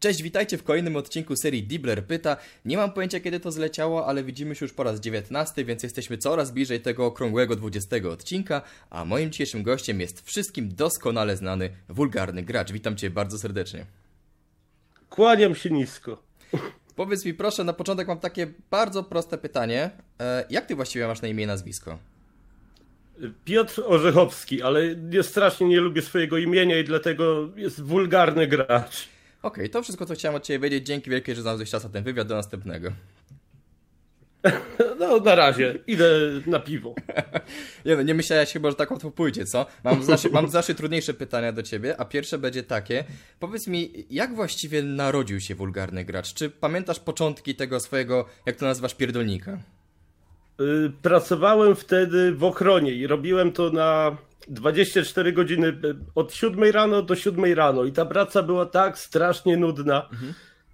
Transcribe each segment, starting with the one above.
Cześć, witajcie w kolejnym odcinku serii Dibler Pyta. Nie mam pojęcia kiedy to zleciało, ale widzimy się już po raz 19, więc jesteśmy coraz bliżej tego okrągłego 20 odcinka, a moim dzisiejszym gościem jest wszystkim doskonale znany wulgarny gracz. Witam cię bardzo serdecznie. Kłaniam się nisko. Powiedz mi proszę, na początek mam takie bardzo proste pytanie. E, jak ty właściwie masz na imię i nazwisko? Piotr Orzechowski, ale nie, strasznie nie lubię swojego imienia i dlatego jest wulgarny gracz. Okej, to wszystko co chciałem od ciebie wiedzieć. Dzięki wielkie, że znalazłeś czas na ten wywiad. Do następnego. No, na razie. Idę na piwo. Nie no, nie myślałeś chyba, że tak łatwo pójdzie, co? Mam znacznie, mam znacznie trudniejsze pytania do ciebie, a pierwsze będzie takie. Powiedz mi, jak właściwie narodził się wulgarny gracz? Czy pamiętasz początki tego swojego, jak to nazywasz, pierdolnika? Y, Pracowałem wtedy w ochronie i robiłem to na 24 godziny y, od 7 rano do 7 rano i ta praca była tak strasznie nudna.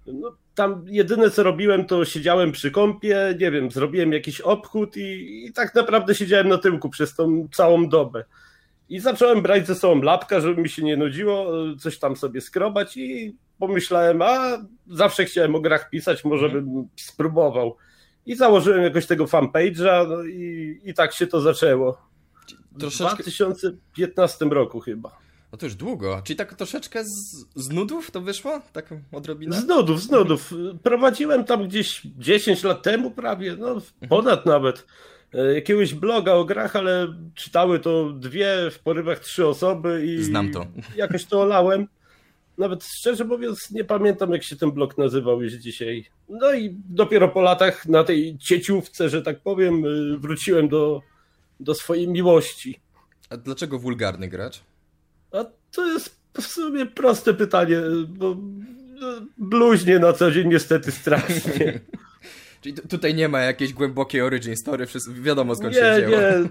No, tam jedyne co robiłem to siedziałem przy kąpie, nie wiem, zrobiłem jakiś obchód i, i tak naprawdę siedziałem na tyłku przez tą całą dobę. I zacząłem brać ze sobą lapka, żeby mi się nie nudziło, y, coś tam sobie skrobać i pomyślałem, a zawsze chciałem o grach pisać, może bym spróbował. I założyłem jakoś tego fanpage'a no i, i tak się to zaczęło. W Troszeczkę... 2015 roku chyba. No to już długo. Czyli tak troszeczkę z, z nudów to wyszło? Tak odrobinę? Z nudów, z nudów. Prowadziłem tam gdzieś 10 lat temu prawie, no ponad nawet, e, jakiegoś bloga o grach, ale czytały to dwie, w porywach trzy osoby i Znam to. jakoś to olałem. Nawet szczerze mówiąc nie pamiętam jak się ten blog nazywał już dzisiaj. No i dopiero po latach na tej cieciówce, że tak powiem, y, wróciłem do, do swojej miłości. A dlaczego wulgarny gracz? A to jest w sumie proste pytanie, bo no, bluźnie na co dzień niestety strasznie. Czyli tu- tutaj nie ma jakiejś głębokiej origin story, wszystko wiadomo skąd Nie, się wzięło. nie.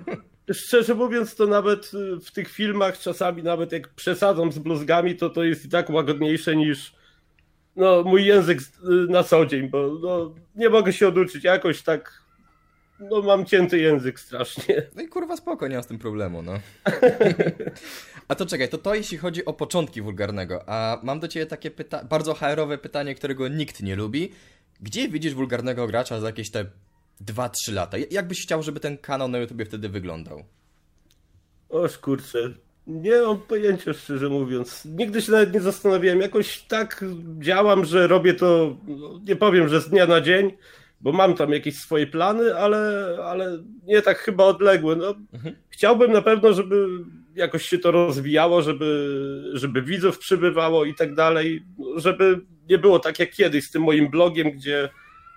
Szczerze mówiąc, to nawet y, w tych filmach czasami, nawet jak przesadzam z bluzgami, to to jest i tak łagodniejsze niż no, mój język y, na co dzień, bo no, nie mogę się oduczyć. Jakoś tak, no mam cięty język strasznie. No i kurwa spoko, nie mam z tym problemu, no. A to czekaj, to to jeśli chodzi o początki wulgarnego, a mam do ciebie takie pyta bardzo HR-owe pytanie, którego nikt nie lubi. Gdzie widzisz wulgarnego gracza za jakieś te 2-3 lata? Jak byś chciał, żeby ten kanał na YouTubie wtedy wyglądał? Oż kurczę, nie mam pojęcia szczerze mówiąc. Nigdy się nawet nie zastanawiałem. Jakoś tak działam, że robię to, no, nie powiem, że z dnia na dzień, bo mam tam jakieś swoje plany, ale, ale nie tak chyba odległe. No, Chciałbym na pewno, żeby jakoś się to rozwijało, żeby, żeby widzów przybywało i tak dalej, żeby nie było tak jak kiedyś z tym moim blogiem, gdzie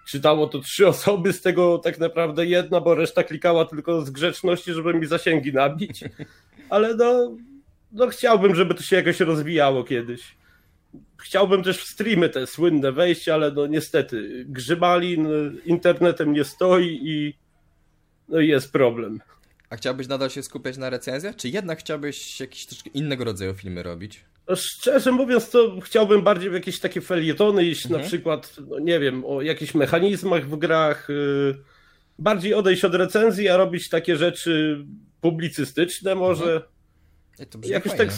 czytało to trzy osoby, z tego tak naprawdę jedna, bo reszta klikała tylko z grzeczności, żeby mi zasięgi nabić. Ale no, no chciałbym, żeby to się jakoś rozwijało kiedyś. Chciałbym też w streamy te słynne wejść, ale no niestety grzybalin internetem nie stoi i no jest problem. A chciałbyś nadal się skupiać na recenzjach, czy jednak chciałbyś jakieś troszkę innego rodzaju filmy robić? No, Szczerze mówiąc, to chciałbym bardziej w jakieś takie felietony iść, na przykład, no nie wiem, o jakichś mechanizmach w grach, yy, bardziej odejść od recenzji, a robić takie rzeczy publicystyczne może. Brzmi Jakoś fajnie. tak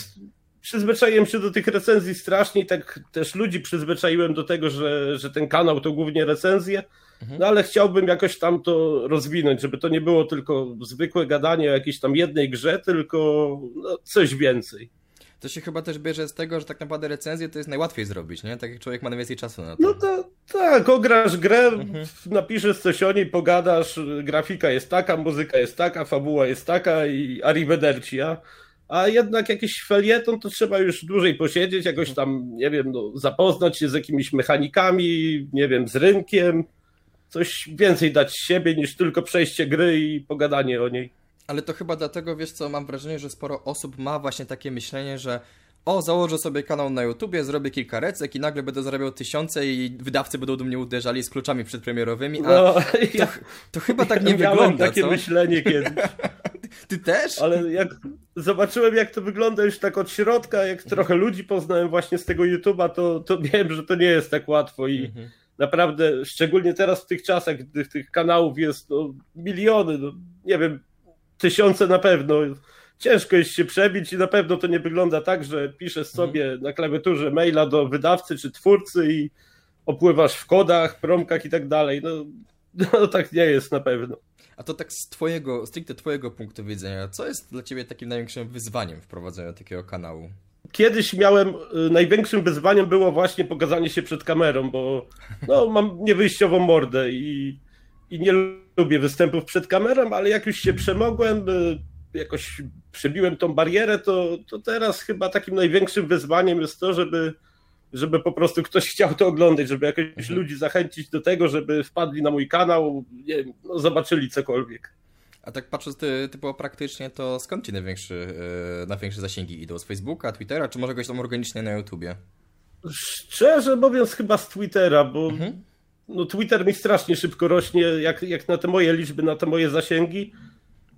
przyzwyczaiłem się do tych recenzji strasznie i tak też ludzi przyzwyczaiłem do tego, że, że ten kanał to głównie recenzje, no ale chciałbym jakoś tam to rozwinąć, żeby to nie było tylko zwykłe gadanie o jakiejś tam jednej grze, tylko no, coś więcej. To się chyba też bierze z tego, że tak naprawdę recenzję to jest najłatwiej zrobić, nie? Tak jak człowiek ma najwięcej czasu na to. No to tak, ograsz grę, napiszesz coś o niej, pogadasz, grafika jest taka, muzyka jest taka, fabuła jest taka i arrivederci, a, a jednak jakiś felieton to trzeba już dłużej posiedzieć, jakoś tam, nie wiem, no, zapoznać się z jakimiś mechanikami, nie wiem, z rynkiem, coś więcej dać z siebie niż tylko przejście gry i pogadanie o niej. Ale to chyba dlatego, wiesz co, mam wrażenie, że sporo osób ma właśnie takie myślenie, że o, założę sobie kanał na YouTubie, zrobię kilka recek i nagle będę zarabiał tysiące i wydawcy będą do mnie uderzali z kluczami przedpremierowymi, a No, to, ja, to chyba tak nie miałem wygląda, takie co? myślenie kiedyś. Ty też? Ale jak zobaczyłem, jak to wygląda już tak od środka, jak trochę ludzi poznałem właśnie z tego YouTube'a, to, to wiem, że to nie jest tak łatwo i Mhm. naprawdę, szczególnie teraz w tych czasach, gdy tych, kanałów jest no, miliony, no, nie wiem, tysiące na pewno. ciężko jest się przebić i na pewno to nie wygląda tak, że piszesz mhm. sobie na klawiaturze maila do wydawcy czy twórcy i opływasz w kodach, promkach i tak dalej. No, no tak nie jest na pewno. A to tak z twojego, stricte twojego punktu widzenia, co jest dla ciebie takim największym wyzwaniem wprowadzenia takiego kanału? Kiedyś miałem, y, największym wyzwaniem było właśnie pokazanie się przed kamerą, bo no, mam niewyjściową mordę i, i nie lubię występów przed kamerą, ale jak już się przemogłem, y, jakoś przebiłem tą barierę, to, to teraz chyba takim największym wyzwaniem jest to, żeby żeby po prostu ktoś chciał to oglądać, żeby jakoś mhm. ludzi zachęcić do tego, żeby wpadli na mój kanał, nie wiem, no, zobaczyli cokolwiek. A tak patrząc ty, typowo praktycznie, to skąd ci największy, yy, największe zasięgi idą? Z Facebooka, Twittera, czy może jakoś tam organicznie na YouTubie? Szczerze mówiąc chyba z Twittera, bo mhm. no, Twitter mi strasznie szybko rośnie, jak, jak na te moje liczby, na te moje zasięgi,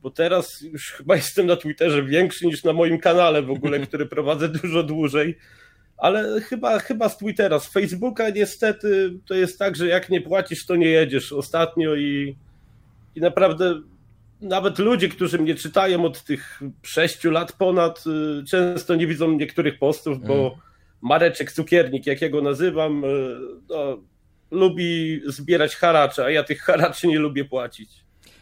bo teraz już chyba jestem na Twitterze większy niż na moim kanale w ogóle, który prowadzę dużo dłużej ale chyba, chyba z Twittera, z Facebooka niestety to jest tak, że jak nie płacisz, to nie jedziesz ostatnio i, i naprawdę nawet ludzie, którzy mnie czytają od tych sześciu lat ponad, y, często nie widzą niektórych postów, bo mm. Mareczek Cukiernik, jak ja go nazywam, y, no, lubi zbierać haracze, a ja tych haraczy nie lubię płacić.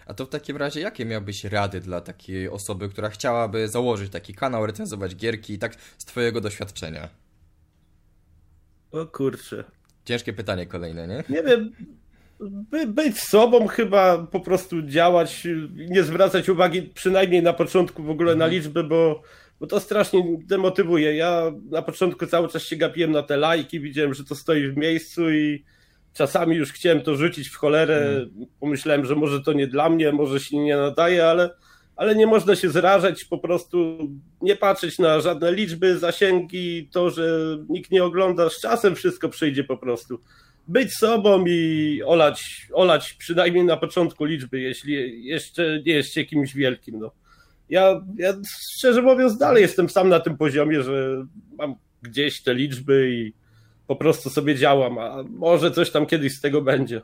A to w takim razie jakie miałbyś rady dla takiej osoby, która chciałaby założyć taki kanał, recenzować gierki, tak z twojego doświadczenia? O kurczę. Ciężkie pytanie kolejne, nie? Nie wiem. By, być sobą chyba po prostu działać, nie zwracać uwagi przynajmniej na początku w ogóle na mhm. liczby, bo, bo to strasznie demotywuje. Ja na początku cały czas się gapiłem na te lajki, widziałem, że to stoi w miejscu i czasami już chciałem to rzucić w cholerę. Mhm. Pomyślałem, że może to nie dla mnie, może się nie nadaje, ale ale nie można się zrażać, po prostu nie patrzeć na żadne liczby, zasięgi, to, że nikt nie ogląda, z czasem wszystko przyjdzie po prostu. Być sobą i olać, olać przynajmniej na początku liczby, jeśli jeszcze nie jest kimś wielkim. No. Ja, ja szczerze mówiąc dalej jestem sam na tym poziomie, że mam gdzieś te liczby i po prostu sobie działam, a może coś tam kiedyś z tego będzie.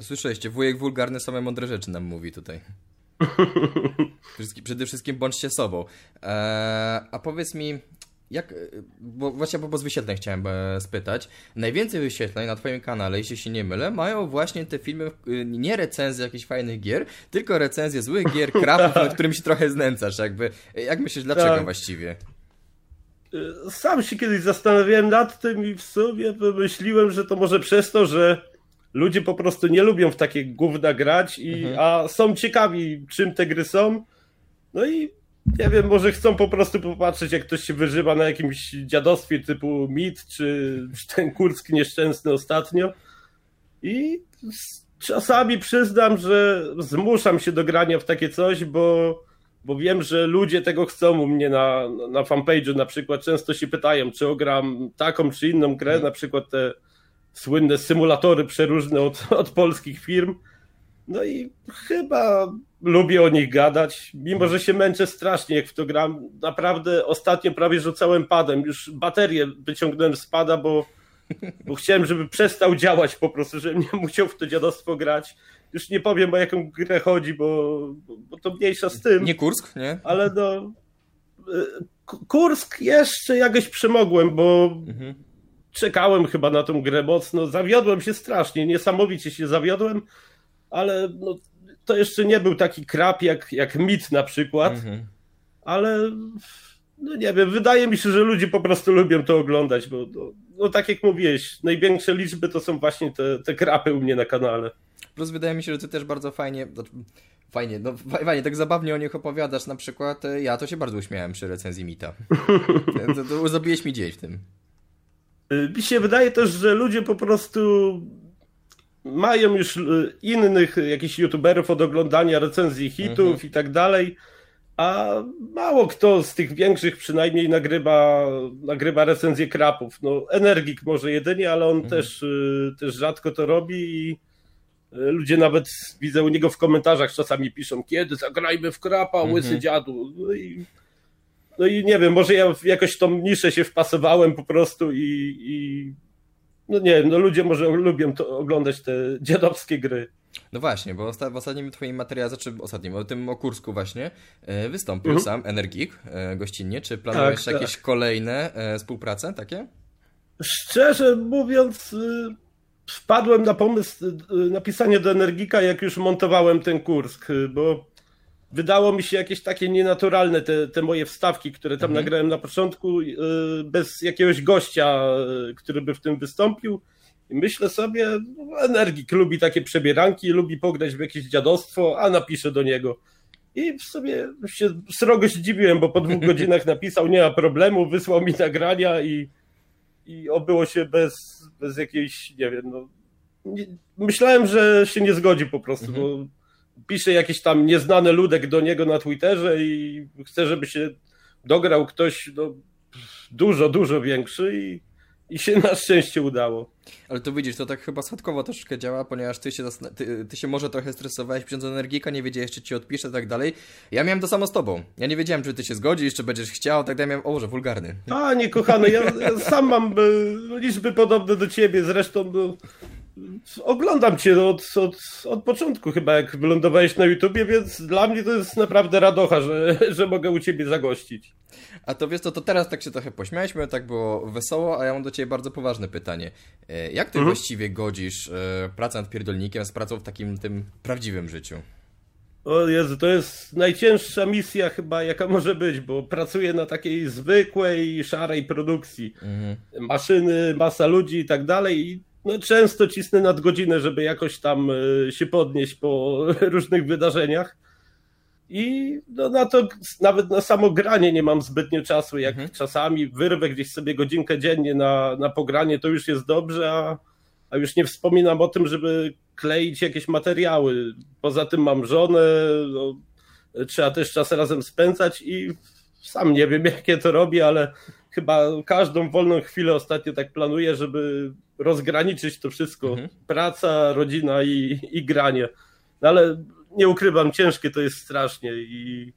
Słyszeliście, wujek wulgarny same mądre rzeczy nam mówi tutaj. Przede wszystkim bądźcie sobą. Eee, a powiedz mi, jak, bo właśnie po z wyświetleń chciałem e, spytać. Najwięcej wyświetleń na Twoim kanale, jeśli się nie mylę, mają właśnie te filmy, y, nie recenzje jakichś fajnych gier, tylko recenzje złych gier, krapów, nad którymi się trochę znęcasz. Jakby. Jak myślisz, dlaczego tak. właściwie? Y, sam się kiedyś zastanawiałem nad tym i w sumie wymyśliłem, że to może przez to, że ludzie po prostu nie lubią w takie gówna grać, i, mhm. a są ciekawi, czym te gry są. No i nie wiem, może chcą po prostu popatrzeć, jak ktoś się wyżywa na jakimś dziadostwie typu Mit, czy, czy ten Kurski nieszczęsny ostatnio. I czasami przyznam, że zmuszam się do grania w takie coś, bo, bo wiem, że ludzie tego chcą u mnie na, na fanpage'u na przykład. Często się pytają, czy ogram taką czy inną grę, mhm. na przykład te słynne symulatory przeróżne od, od polskich firm. No i chyba lubię o nich gadać, mimo że się męczę strasznie, jak w to gram. Naprawdę ostatnio prawie rzucałem padem. Już baterię wyciągnąłem z pada, bo, bo chciałem, żeby przestał działać po prostu, żebym nie musiał w to dziadostwo grać. Już nie powiem, o jaką grę chodzi, bo, bo to mniejsza z tym. Nie Kursk, nie? Ale no... Y, Kursk jeszcze jakoś przemogłem, bo mhm czekałem chyba na tą grę mocno. Zawiodłem się strasznie, niesamowicie się zawiodłem, ale no, to jeszcze nie był taki krap jak, jak Mit na przykład, mhm. ale no nie wiem, wydaje mi się, że ludzie po prostu lubią to oglądać, bo no, no tak jak mówiłeś, największe liczby to są właśnie te, te krapy u mnie na kanale. Plus wydaje mi się, że ty też bardzo fajnie, znaczy, fajnie, no fajnie, tak zabawnie o nich opowiadasz, na przykład e, ja to się bardzo uśmiałem przy recenzji Mita. to, to, to zrobiłeś mi dzień w tym. Y, mi się wydaje też, że ludzie po prostu mają już y, innych jakichś youtuberów od oglądania recenzji hitów mhm. i tak dalej, a mało kto z tych większych przynajmniej nagrywa, nagrywa recenzję krapów. No, Energik może jedynie, ale on mhm. też, y, też rzadko to robi i ludzie nawet widzę u niego w komentarzach czasami piszą, kiedy zagrajmy w krapa, łysy mhm. dziadu. No i no i nie wiem, może ja jakoś tą niszę się wpasowałem po prostu i, i no nie wiem, no ludzie może lubią to, oglądać te dziadowskie gry. No właśnie, bo w ostatnim twoim materiale, znaczy ostatnim, o tym o Kursku właśnie, e, wystąpił mhm. sam Energik e, gościnnie. Czy planujesz tak, jakieś tak. kolejne e, współprace takie? Szczerze mówiąc, y, wpadłem na pomysł y, napisania do Energika, jak już montowałem ten Kursk, y, bo wydało mi się jakieś takie nienaturalne te, te moje wstawki, które tam mhm. nagrałem na początku, bez jakiegoś gościa, który by w tym wystąpił. I myślę sobie, no, Energik lubi takie przebieranki, lubi pograć w jakieś dziadostwo, a napiszę do niego. I w sobie się srogo zdziwiłem, bo po dwóch godzinach napisał, nie ma problemu, wysłał mi nagrania i, i obyło się bez, bez jakiejś, nie wiem, no, nie, myślałem, że się nie zgodzi po prostu, mhm. bo pisze jakiś tam nieznany ludek do niego na Twitterze i chce, żeby się dograł ktoś no, dużo, dużo większy i i się na szczęście udało. Ale to widzisz, to tak chyba schodkowo troszeczkę działa, ponieważ ty się, ty, ty się może trochę stresowałeś pisząc energika, nie wiedziałeś, czy ci odpiszę i tak dalej. Ja miałem to samo z tobą. Ja nie wiedziałem, czy ty się zgodzisz, czy będziesz chciał, tak dalej. Miałem, o, że wulgarny. A, nie kochany, ja, ja sam mam y, liczby podobne do ciebie, zresztą no, oglądam cię od, od, od początku chyba, jak wylądowałeś na YouTubie, więc dla mnie to jest naprawdę radocha, że, że mogę u ciebie zagościć. A to wiesz co, to teraz tak się trochę pośmialiśmy, tak było wesoło, a ja mam do ciebie bardzo poważne pytanie. E, jak ty mhm. właściwie godzisz e, pracę nad pierdolnikiem z pracą w takim tym prawdziwym życiu? O Jezu, to jest najcięższa misja chyba jaka może być, bo pracuję na takiej zwykłej, szarej produkcji. Mhm. Maszyny, masa ludzi i tak dalej no, często cisnę nadgodzinę, żeby jakoś tam e, się podnieść po różnych wydarzeniach. I no, na to nawet na samo granie nie mam zbytnio czasu. Jak mhm. czasami wyrwę gdzieś sobie godzinkę dziennie na, na pogranie, to już jest dobrze, a, a już nie wspominam o tym, żeby kleić jakieś materiały. Poza tym mam żonę, no, trzeba też czas razem spędzać i sam nie wiem, jakie to robię, ale chyba każdą wolną chwilę ostatnio tak planuję, żeby rozgraniczyć to wszystko. Mhm. Praca, rodzina i, i granie. No ale nie ukrywam, ciężkie to jest strasznie i,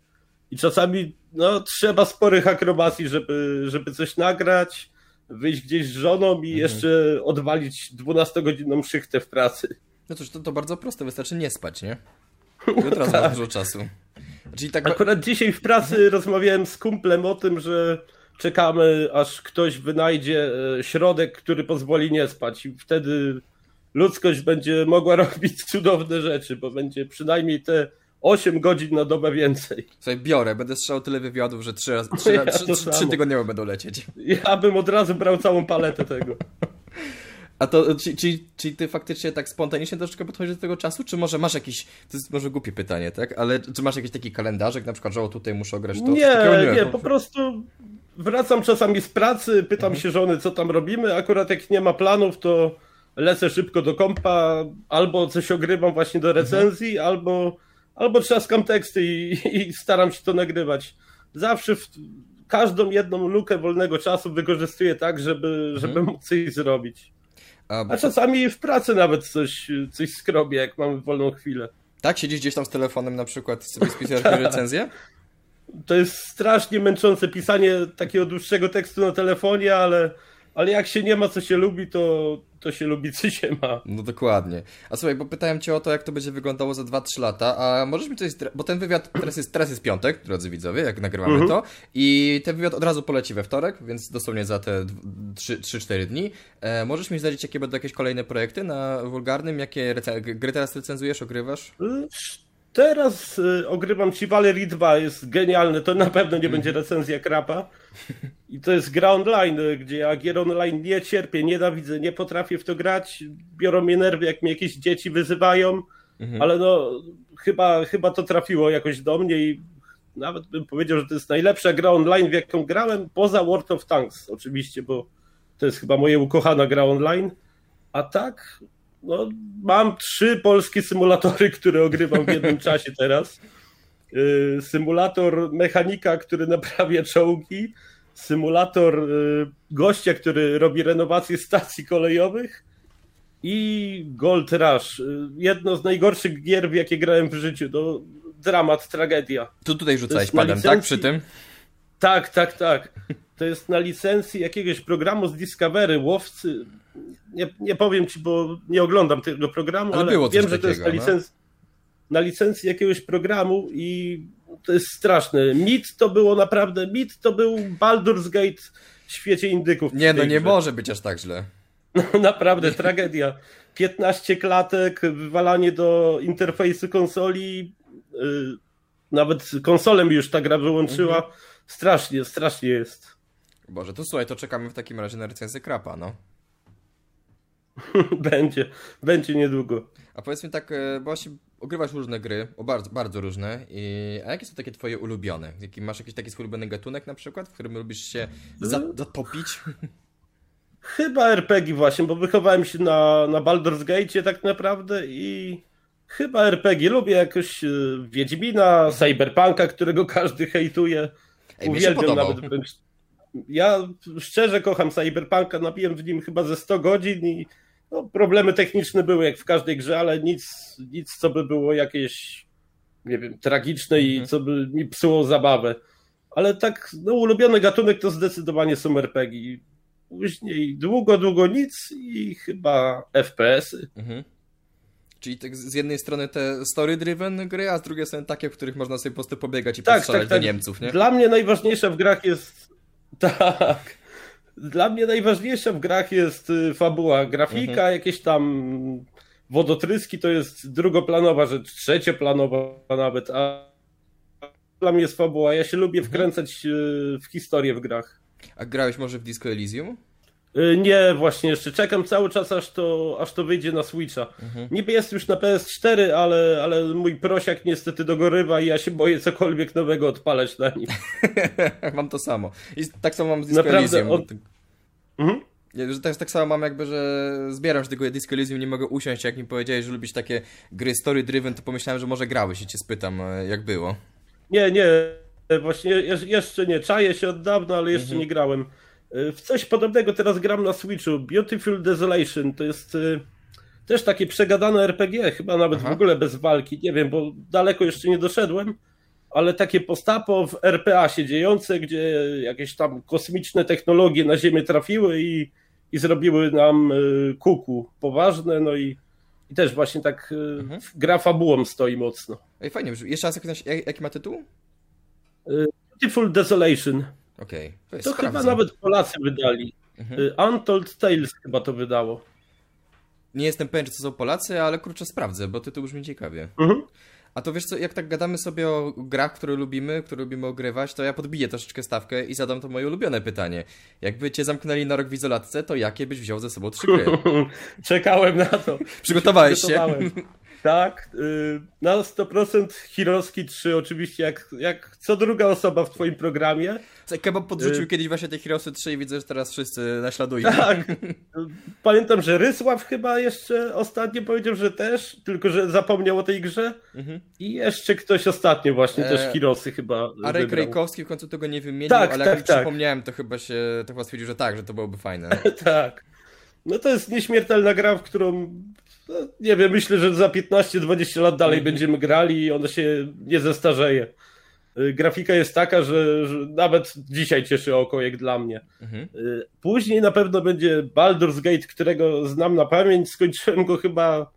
i czasami no, trzeba sporych akrobacji, żeby, żeby coś nagrać, wyjść gdzieś z żoną i mhm. jeszcze odwalić 12-godzinną szychtę w pracy. No cóż, to, to bardzo proste, wystarczy nie spać, nie? Jutro tak. dużo czasu. Czyli tak... Akurat dzisiaj w pracy rozmawiałem z kumplem o tym, że czekamy, aż ktoś wynajdzie e, środek, który pozwoli nie spać i wtedy ludzkość będzie mogła robić cudowne rzeczy, bo będzie przynajmniej te 8 godzin na dobę więcej. Słuchaj, biorę, będę strzelał tyle wywiadów, że 3, 3, ja 3, 3, 3 tygodniowo będą lecieć. Ja bym od razu brał całą paletę tego. A to, czyli, czyli, czyli ty faktycznie tak spontanicznie troszeczkę podchodzisz do tego czasu, czy może masz jakiś, to jest może głupie pytanie, tak? Ale czy masz jakiś taki kalendarzek, na przykład, że o tutaj muszę grać to? Nie, nie, nie, po prostu wracam czasami z pracy, pytam mhm. się żony, co tam robimy, akurat jak nie ma planów, to lecę szybko do kompa, albo coś ogrywam właśnie do recenzji, mhm. albo, albo trzaskam teksty i, i, staram się to nagrywać. Zawsze w, każdą jedną lukę wolnego czasu wykorzystuję tak, żeby, mhm. żeby móc coś zrobić. A, A czasami w pracy nawet coś, coś skrobię, jak mam wolną chwilę. Tak? Siedzisz gdzieś tam z telefonem na przykład sobie spisujesz recenzję? To jest strasznie męczące pisanie takiego dłuższego tekstu na telefonie, ale ale jak się nie ma, co się lubi, to, to się lubi, co się ma. No dokładnie. A słuchaj, bo pytałem cię o to, jak to będzie wyglądało za 2-3 lata, a możesz mi coś... Bo ten wywiad, teraz jest, teraz jest piątek, drodzy widzowie, jak nagrywamy mhm. to, i ten wywiad od razu poleci we wtorek, więc dosłownie za te 3-4 dni. E, możesz mi zdradzić, jakie będą jakieś kolejne projekty na Wulgarnym? Jakie gry teraz recenzujesz, ogrywasz? Teraz y, ogrywam ci Valerie 2, jest genialne, to na pewno nie będzie recenzja krapa. I to jest gra online, y, gdzie ja gier online nie cierpię, nienawidzę, nie potrafię w to grać. Biorą mnie nerwy, jak mnie jakieś dzieci wyzywają, mhm. ale no chyba, chyba to trafiło jakoś do mnie i nawet bym powiedział, że to jest najlepsza gra online, w jaką grałem, poza World of Tanks oczywiście, bo to jest chyba moja ukochana gra online. A tak, no, mam trzy polskie symulatory, które ogrywam w jednym czasie teraz. Y, symulator mechanika, który naprawia czołgi, symulator y, gościa, który robi renowację stacji kolejowych i Gold Rush. Y, jedno z najgorszych gier, w jakie grałem w życiu. To dramat, tragedia. Tu tutaj rzucałeś padem, licencji... tak? Przy tym? Tak, tak, tak. To jest na licencji jakiegoś programu z Discovery, łowcy, nie, nie powiem ci, bo nie oglądam tego programu, Ale ale, wiem, że to jest na, takiego, no. na licencji jakiegoś programu i to jest straszne. Mit to było naprawdę, mit to był Baldur's Gate w świecie indyków. Nie, no nie grze. może być aż tak źle. No naprawdę, tragedia. 15 klatek, wywalanie do interfejsu konsoli, yy, nawet konsolę mi już ta gra wyłączyła. Mhm. Strasznie, strasznie jest. Boże, to słuchaj, to czekamy w takim razie na recenzję Krapa, no. będzie, będzie niedługo. A powiedz mi tak, e, właśnie ogrywasz różne gry, o bardzo, bardzo różne, i, a jakie są takie twoje ulubione? Jaki, masz jakiś taki ulubiony gatunek na przykład, w którym lubisz się za, zatopić? Chyba RPG właśnie, bo wychowałem się na, na Baldur's Gate tak naprawdę i chyba RPG. Lubię jakoś yy, Wiedźmina, Cyberpunka, którego każdy hejtuje. Ej, Uwielbiam nawet wręcz. Ja szczerze kocham Cyberpunka, nabiłem w nim chyba ze 100 godzin i no, problemy techniczne były jak w każdej grze, ale nic, nic co by było jakieś, nie wiem, tragiczne i Mhm. co by mi psuło zabawę. Ale tak, no ulubiony gatunek to zdecydowanie są RPG. Później długo, długo nic i chyba FPS-y. Mhm. Czyli tak z jednej strony te story-driven gry, a z drugiej strony takie, w których można sobie po prostu pobiegać i Tak, tak, tak. do Niemców, nie? Dla mnie najważniejsza w grach jest. Tak. Dla mnie najważniejsza w grach jest y, fabuła. Grafika, Mhm. jakieś tam wodotryski to jest drugoplanowa rzecz, trzecioplanowa nawet, a dla mnie jest fabuła. Ja się lubię Mhm. wkręcać y, w historię w grach. A grałeś może w Disco Elysium? Y, Nie, właśnie jeszcze czekam cały czas, aż to, aż to wyjdzie na Switcha. Mhm. Niby jest już na PS4, ale, ale mój prosiak niestety dogorywa i ja się boję cokolwiek nowego odpalać na nim. mam to samo. I tak samo mam z Disco Naprawdę, on- Mhm. Że też tak samo mam jakby, że zbieram się tego Disco Elysium, nie mogę usiąść, jak mi powiedziałeś, że lubisz takie gry story-driven, to pomyślałem, że może grałeś i cię spytam, e, jak było. Nie, nie, właśnie je- jeszcze nie. Czaję się od dawna, ale jeszcze nie grałem. Y, W coś podobnego teraz gram na Switchu. Beautiful Desolation to jest y, też takie przegadane RPG, chyba nawet Aha. w ogóle bez walki. Nie wiem, bo daleko jeszcze nie doszedłem, ale takie postapo w RPA się dziejące, gdzie jakieś tam kosmiczne technologie na Ziemię trafiły i, i zrobiły nam y, kuku poważne, no i, i też właśnie tak Mhm. gra fabułą stoi mocno. Ej, fajnie, jeszcze raz, jak, jak- jaki ma tytuł? Beautiful Desolation. Okej, to jest To chyba nawet Polacy wydali. Mhm. Y, Untold Tales chyba to wydało. Nie jestem pewien, czy to są Polacy, ale kurczę, sprawdzę, bo tytuł brzmi ciekawie. Mhm. A to wiesz co, jak tak gadamy sobie o grach, które lubimy, które lubimy ogrywać, to ja podbiję troszeczkę stawkę i zadam to moje ulubione pytanie. Jakby cię zamknęli na rok w izolatce, to jakie byś wziął ze sobą trzy gry? Czekałem na to. Przygotowałeś się? Tak, y, na 100% Hiroski 3 oczywiście, jak, jak co druga osoba w twoim programie. Kebab podrzucił Y- kiedyś właśnie te Heroesy 3 i widzę, że teraz wszyscy naśladują. Tak. Pamiętam, że Rysław chyba jeszcze ostatnio powiedział, że też, tylko że zapomniał o tej grze. Mhm. I jeszcze ktoś ostatnio właśnie E, też Hirosy chyba Arek wybrał. Rejkowski w końcu tego nie wymienił, Tak, ale tak, jak tak. przypomniałem, to chyba się, to chyba stwierdził, że tak, że to byłoby fajne. Tak. No to jest nieśmiertelna gra, w którą no, nie wiem, myślę, że za 15-20 lat dalej Mhm. będziemy grali i ona się nie zestarzeje. Y, Grafika jest taka, że, że nawet dzisiaj cieszy oko, jak dla mnie. Mhm. Y, Później na pewno będzie Baldur's Gate, którego znam na pamięć. Skończyłem go chyba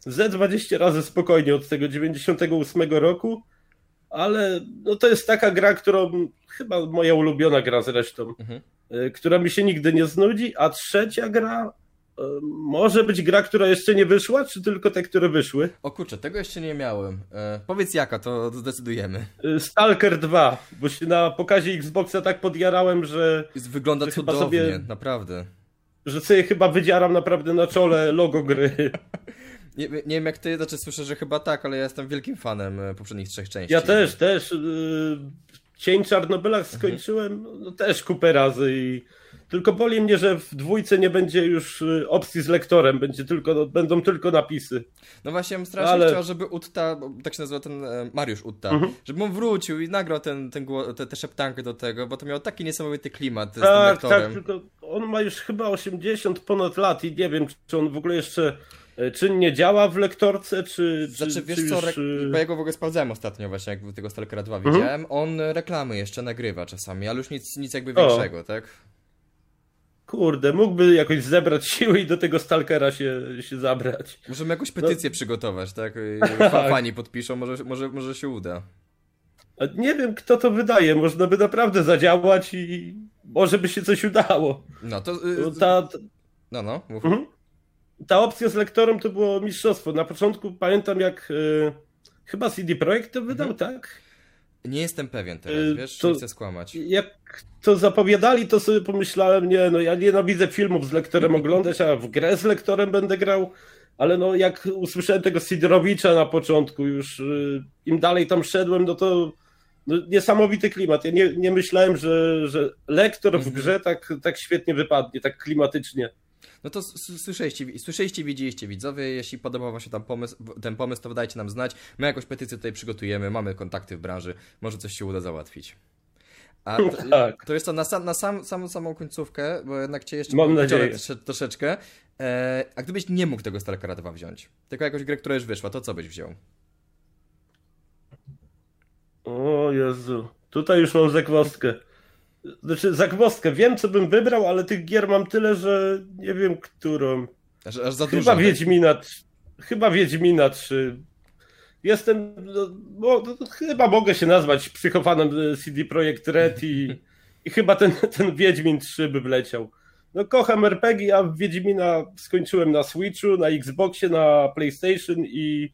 ze 20 razy spokojnie od tego 98 roku, ale no to jest taka gra, którą chyba moja ulubiona gra zresztą, Mhm. y, która mi się nigdy nie znudzi, a trzecia gra może być gra, która jeszcze nie wyszła, czy tylko te, które wyszły? O kurczę, tego jeszcze nie miałem. E, powiedz jaka, to zdecydujemy. Y, Stalker 2, bo się na pokazie Xboxa tak podjarałem, że, Wygląda Że cudownie, sobie- naprawdę. że sobie chyba wydzieram naprawdę na czole logo gry. Nie, nie wiem jak ty, znaczy słyszę, że chyba tak, ale ja jestem wielkim fanem e, poprzednich trzech części. Ja też, też. Yy, Cień Czarnobyla skończyłem no, też kupę razy i tylko boli mnie, że w dwójce nie będzie już y, opcji z lektorem, będzie tylko, będą tylko napisy. No właśnie, ja bym strasznie Ale- chciał, żeby Utta, tak się nazywa ten e, Mariusz Utta, Mhm. żeby on wrócił i nagrał ten, ten, te, te szeptanki do tego, bo to miał taki niesamowity klimat z tym Tak, lektorem. tak, tylko on ma już chyba 80 ponad lat i nie wiem, czy on w ogóle jeszcze czynnie działa w lektorce, czy, czy, Znaczy, wiesz czy co, już... y, bo ja go w ogóle sprawdzałem ostatnio właśnie, jak tego Stalkera 2 Mhm. widziałem, on reklamy jeszcze nagrywa czasami, ale już nic, nic jakby O. większego, tak? kurde, mógłby jakoś zebrać siły i do tego Stalkera się, się zabrać. Możemy jakąś petycję no. przygotować, tak? Fani podpiszą, może, może, może się uda. Nie wiem, kto to wydaje. Można by naprawdę zadziałać i może by się coś udało. No to. Yy, ta, ta... No, no, mów. Mhm. Ta opcja z lektorem to było mistrzostwo. Na początku pamiętam, jak yy, chyba CD Projekt to wydał, mhm. tak? Nie jestem pewien teraz, yy, wiesz, to, nie chcę skłamać. Jak to zapowiadali, to sobie pomyślałem, nie, no ja nienawidzę filmów z lektorem oglądać, a w grę z lektorem będę grał. Ale no jak usłyszałem tego Sidorowicza na początku, już yy, im dalej tam szedłem, no to no, niesamowity klimat. Ja nie, nie myślałem, że, że lektor w mhm. grze tak, tak świetnie wypadnie, tak klimatycznie. No to słyszeliście, słyszeliście, widzieliście widzowie, jeśli podobał wam się tam pomysł, ten pomysł, to dajcie nam znać. My jakąś petycję tutaj przygotujemy, mamy kontakty w branży, może coś się uda załatwić. A to, tak. to jest to na, sam, na sam, samą, samą końcówkę, bo jednak cię jeszcze Mam nadzieję. troszeczkę. E, a gdybyś nie mógł tego Stalkera 2 wziąć, tylko jakąś grę, która już wyszła, to co byś wziął? O Jezu, tutaj już mam zagwozdkę. Znaczy, zagwozdkę. Wiem, co bym wybrał, ale tych gier mam tyle, że nie wiem, którą. Aż, aż za Chyba dużo, Wiedźmina, tak? Chyba Wiedźmina 3. Jestem, no, bo, no, chyba mogę się nazwać psychofanem CD Projekt Red i, i chyba ten, ten Wiedźmin 3 by wleciał. No kocham RPG, a Wiedźmina skończyłem na Switchu, na Xboxie, na PlayStation i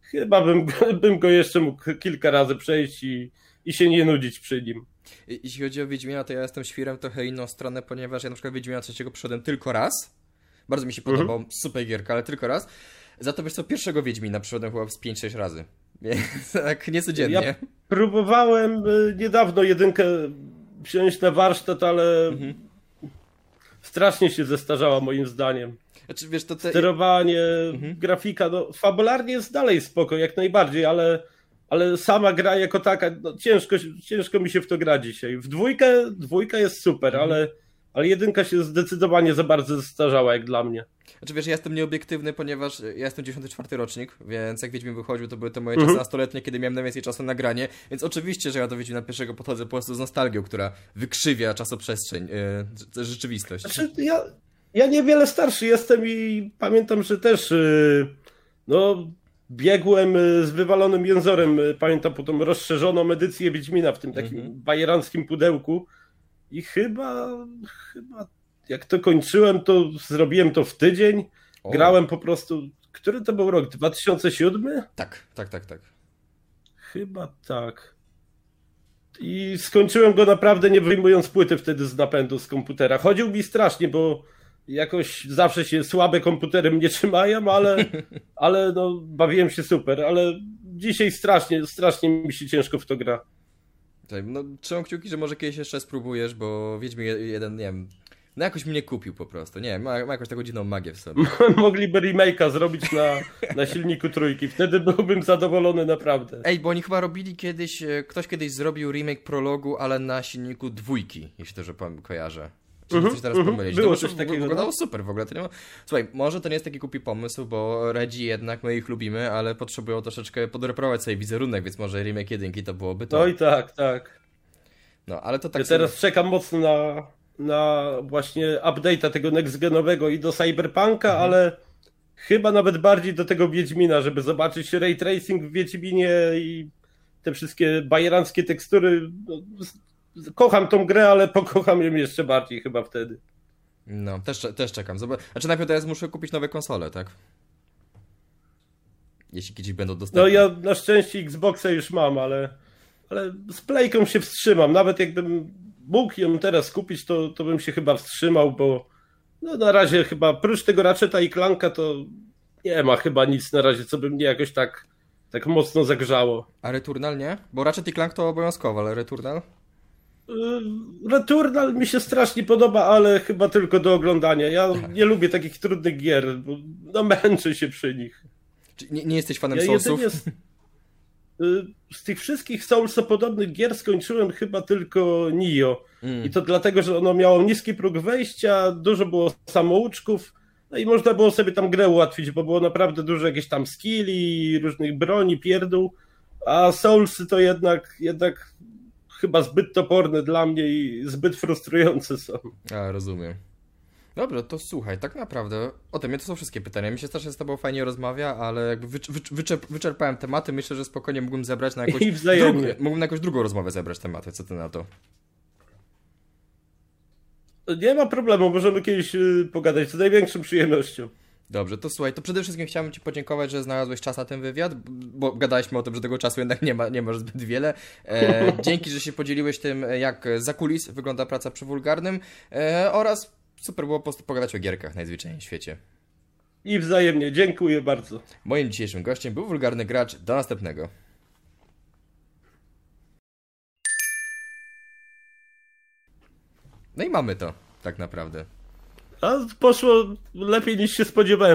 chyba bym, bym go jeszcze mógł kilka razy przejść i, i się nie nudzić przy nim. Jeśli chodzi o Wiedźmina, to ja jestem świrem trochę inną stronę, ponieważ ja na przykład Wiedźmina trzeciego przeszedłem tylko raz. Bardzo mi się mhm. podobał, super gierka, ale tylko raz. Za to wiesz co, pierwszego Wiedźmina przeszedłem chyba z 5-6 razy. Więc tak niecodziennie. Ja próbowałem y, niedawno jedynkę wziąć na warsztat, ale mhm. strasznie się zestarzała moim zdaniem. Znaczy, wiesz, to te... Sterowanie, mhm. grafika, no fabularnie jest dalej spoko, jak najbardziej, ale, ale sama gra jako taka, no, ciężko, ciężko mi się w to gra dzisiaj. W dwójkę, dwójka jest super, mhm. ale, ale jedynka się zdecydowanie za bardzo zestarzała jak dla mnie. Znaczy wiesz, ja jestem nieobiektywny, ponieważ ja jestem 94 rocznik, więc jak Wiedźmin wychodził, to były to moje czasy mhm. nastoletnie, kiedy miałem najwięcej czasu na granie, więc oczywiście, że ja do Wiedźmina pierwszego podchodzę po prostu z nostalgią, która wykrzywia czasoprzestrzeń, yy, rzeczywistość. Znaczy, ja, ja niewiele starszy jestem i pamiętam, że też yy, no, biegłem y, z wywalonym jęzorem. Y, pamiętam potem rozszerzoną edycję Wiedźmina w tym takim -hmm. bajeranckim pudełku. I chyba, chyba jak to kończyłem, to zrobiłem to w tydzień. O. Grałem po prostu. Który to był rok? 2007? Tak, tak, tak, tak. Chyba tak. I skończyłem go naprawdę nie wyjmując płyty wtedy z napędu z komputera. Chodził mi strasznie, bo jakoś zawsze się słabe komputery mnie trzymają, ale, ale no, bawiłem się super, ale dzisiaj strasznie, strasznie mi się ciężko w to gra. Tak, no trzymam kciuki, że może kiedyś jeszcze spróbujesz, bo Wiedźmin jeden, nie wiem, no jakoś mnie kupił po prostu, nie ma, ma jakąś taką dziwną magię w sobie. Mogliby remake'a zrobić na, na silniku trójki, wtedy byłbym zadowolony naprawdę. Ej, bo oni chyba robili kiedyś, e, ktoś kiedyś zrobił remake prologu, ale na silniku dwójki, jeśli to, że kojarzę. Czy mm -hmm, coś teraz mm -hmm. pomylić? Było coś takiego. Wyglądało no. super w ogóle. To nie ma... Słuchaj, może to nie jest taki kupi pomysł, bo Redzi jednak my ich lubimy, ale potrzebują troszeczkę podreperować sobie wizerunek, więc może remake jedynki to byłoby to. No i tak, tak. No, ale to tak Ja sobie... teraz czekam mocno na, na właśnie update'a tego next-genowego i do Cyberpunka, mhm. ale chyba nawet bardziej do tego Wiedźmina, żeby zobaczyć ray tracing w Wiedźminie i te wszystkie bajeranckie tekstury. No, kocham tą grę, ale pokocham ją jeszcze bardziej chyba wtedy. No, też, też czekam. Zobacz... Znaczy najpierw teraz muszę kupić nowe konsole, tak? Jeśli kiedyś będą dostępne. No ja na szczęście Xboxa już mam, ale, ale z Playką się wstrzymam. Nawet jakbym mógł ją teraz kupić, to, to bym się chyba wstrzymał, bo no na razie chyba prócz tego Ratcheta i Klanka to nie ma chyba nic na razie, co by mnie jakoś tak, tak mocno zagrzało. A Returnal nie? Bo Ratchet i Clank to obowiązkowo, ale Returnal? Yy, Returnal mi się strasznie podoba, ale chyba tylko do oglądania. Ja nie lubię takich trudnych gier, bo no, męczę się przy nich. nie, nie jesteś fanem ja Soulsów? Z, yy, z tych wszystkich Soulsopodobnych gier skończyłem chyba tylko Nio. Mm. I to dlatego, że ono miało niski próg wejścia, dużo było samouczków, no i można było sobie tam grę ułatwić, bo było naprawdę dużo jakichś tam skilli, różnych broni, pierdół, a Soulsy to jednak, jednak chyba zbyt toporne dla mnie i zbyt frustrujące są. A, rozumiem. Dobrze, to słuchaj, tak naprawdę ode mnie to są wszystkie pytania. Mi się strasznie z tobą fajnie rozmawia, ale jakby wycz, wycz, wyczerp, wyczerpałem tematy. Myślę, że spokojnie mógłbym zebrać na jakąś I wzajemnie. drugą, mógłbym na jakąś drugą rozmowę zebrać tematy. Co ty na to? Nie ma problemu, możemy kiedyś y, pogadać z największą przyjemnością. Dobrze, to słuchaj, to przede wszystkim chciałbym Ci podziękować, że znalazłeś czas na ten wywiad, bo gadaliśmy o tym, że tego czasu jednak nie ma, nie masz zbyt wiele. E, dzięki, że się podzieliłeś tym, jak za kulis wygląda praca przy wulgarnym e, oraz super było po prostu pogadać o gierkach najzwyczajniej w świecie. I wzajemnie, dziękuję bardzo. Moim dzisiejszym gościem był wulgarny gracz. Do następnego. No i mamy to, tak naprawdę. A poszło lepiej niż się spodziewałem.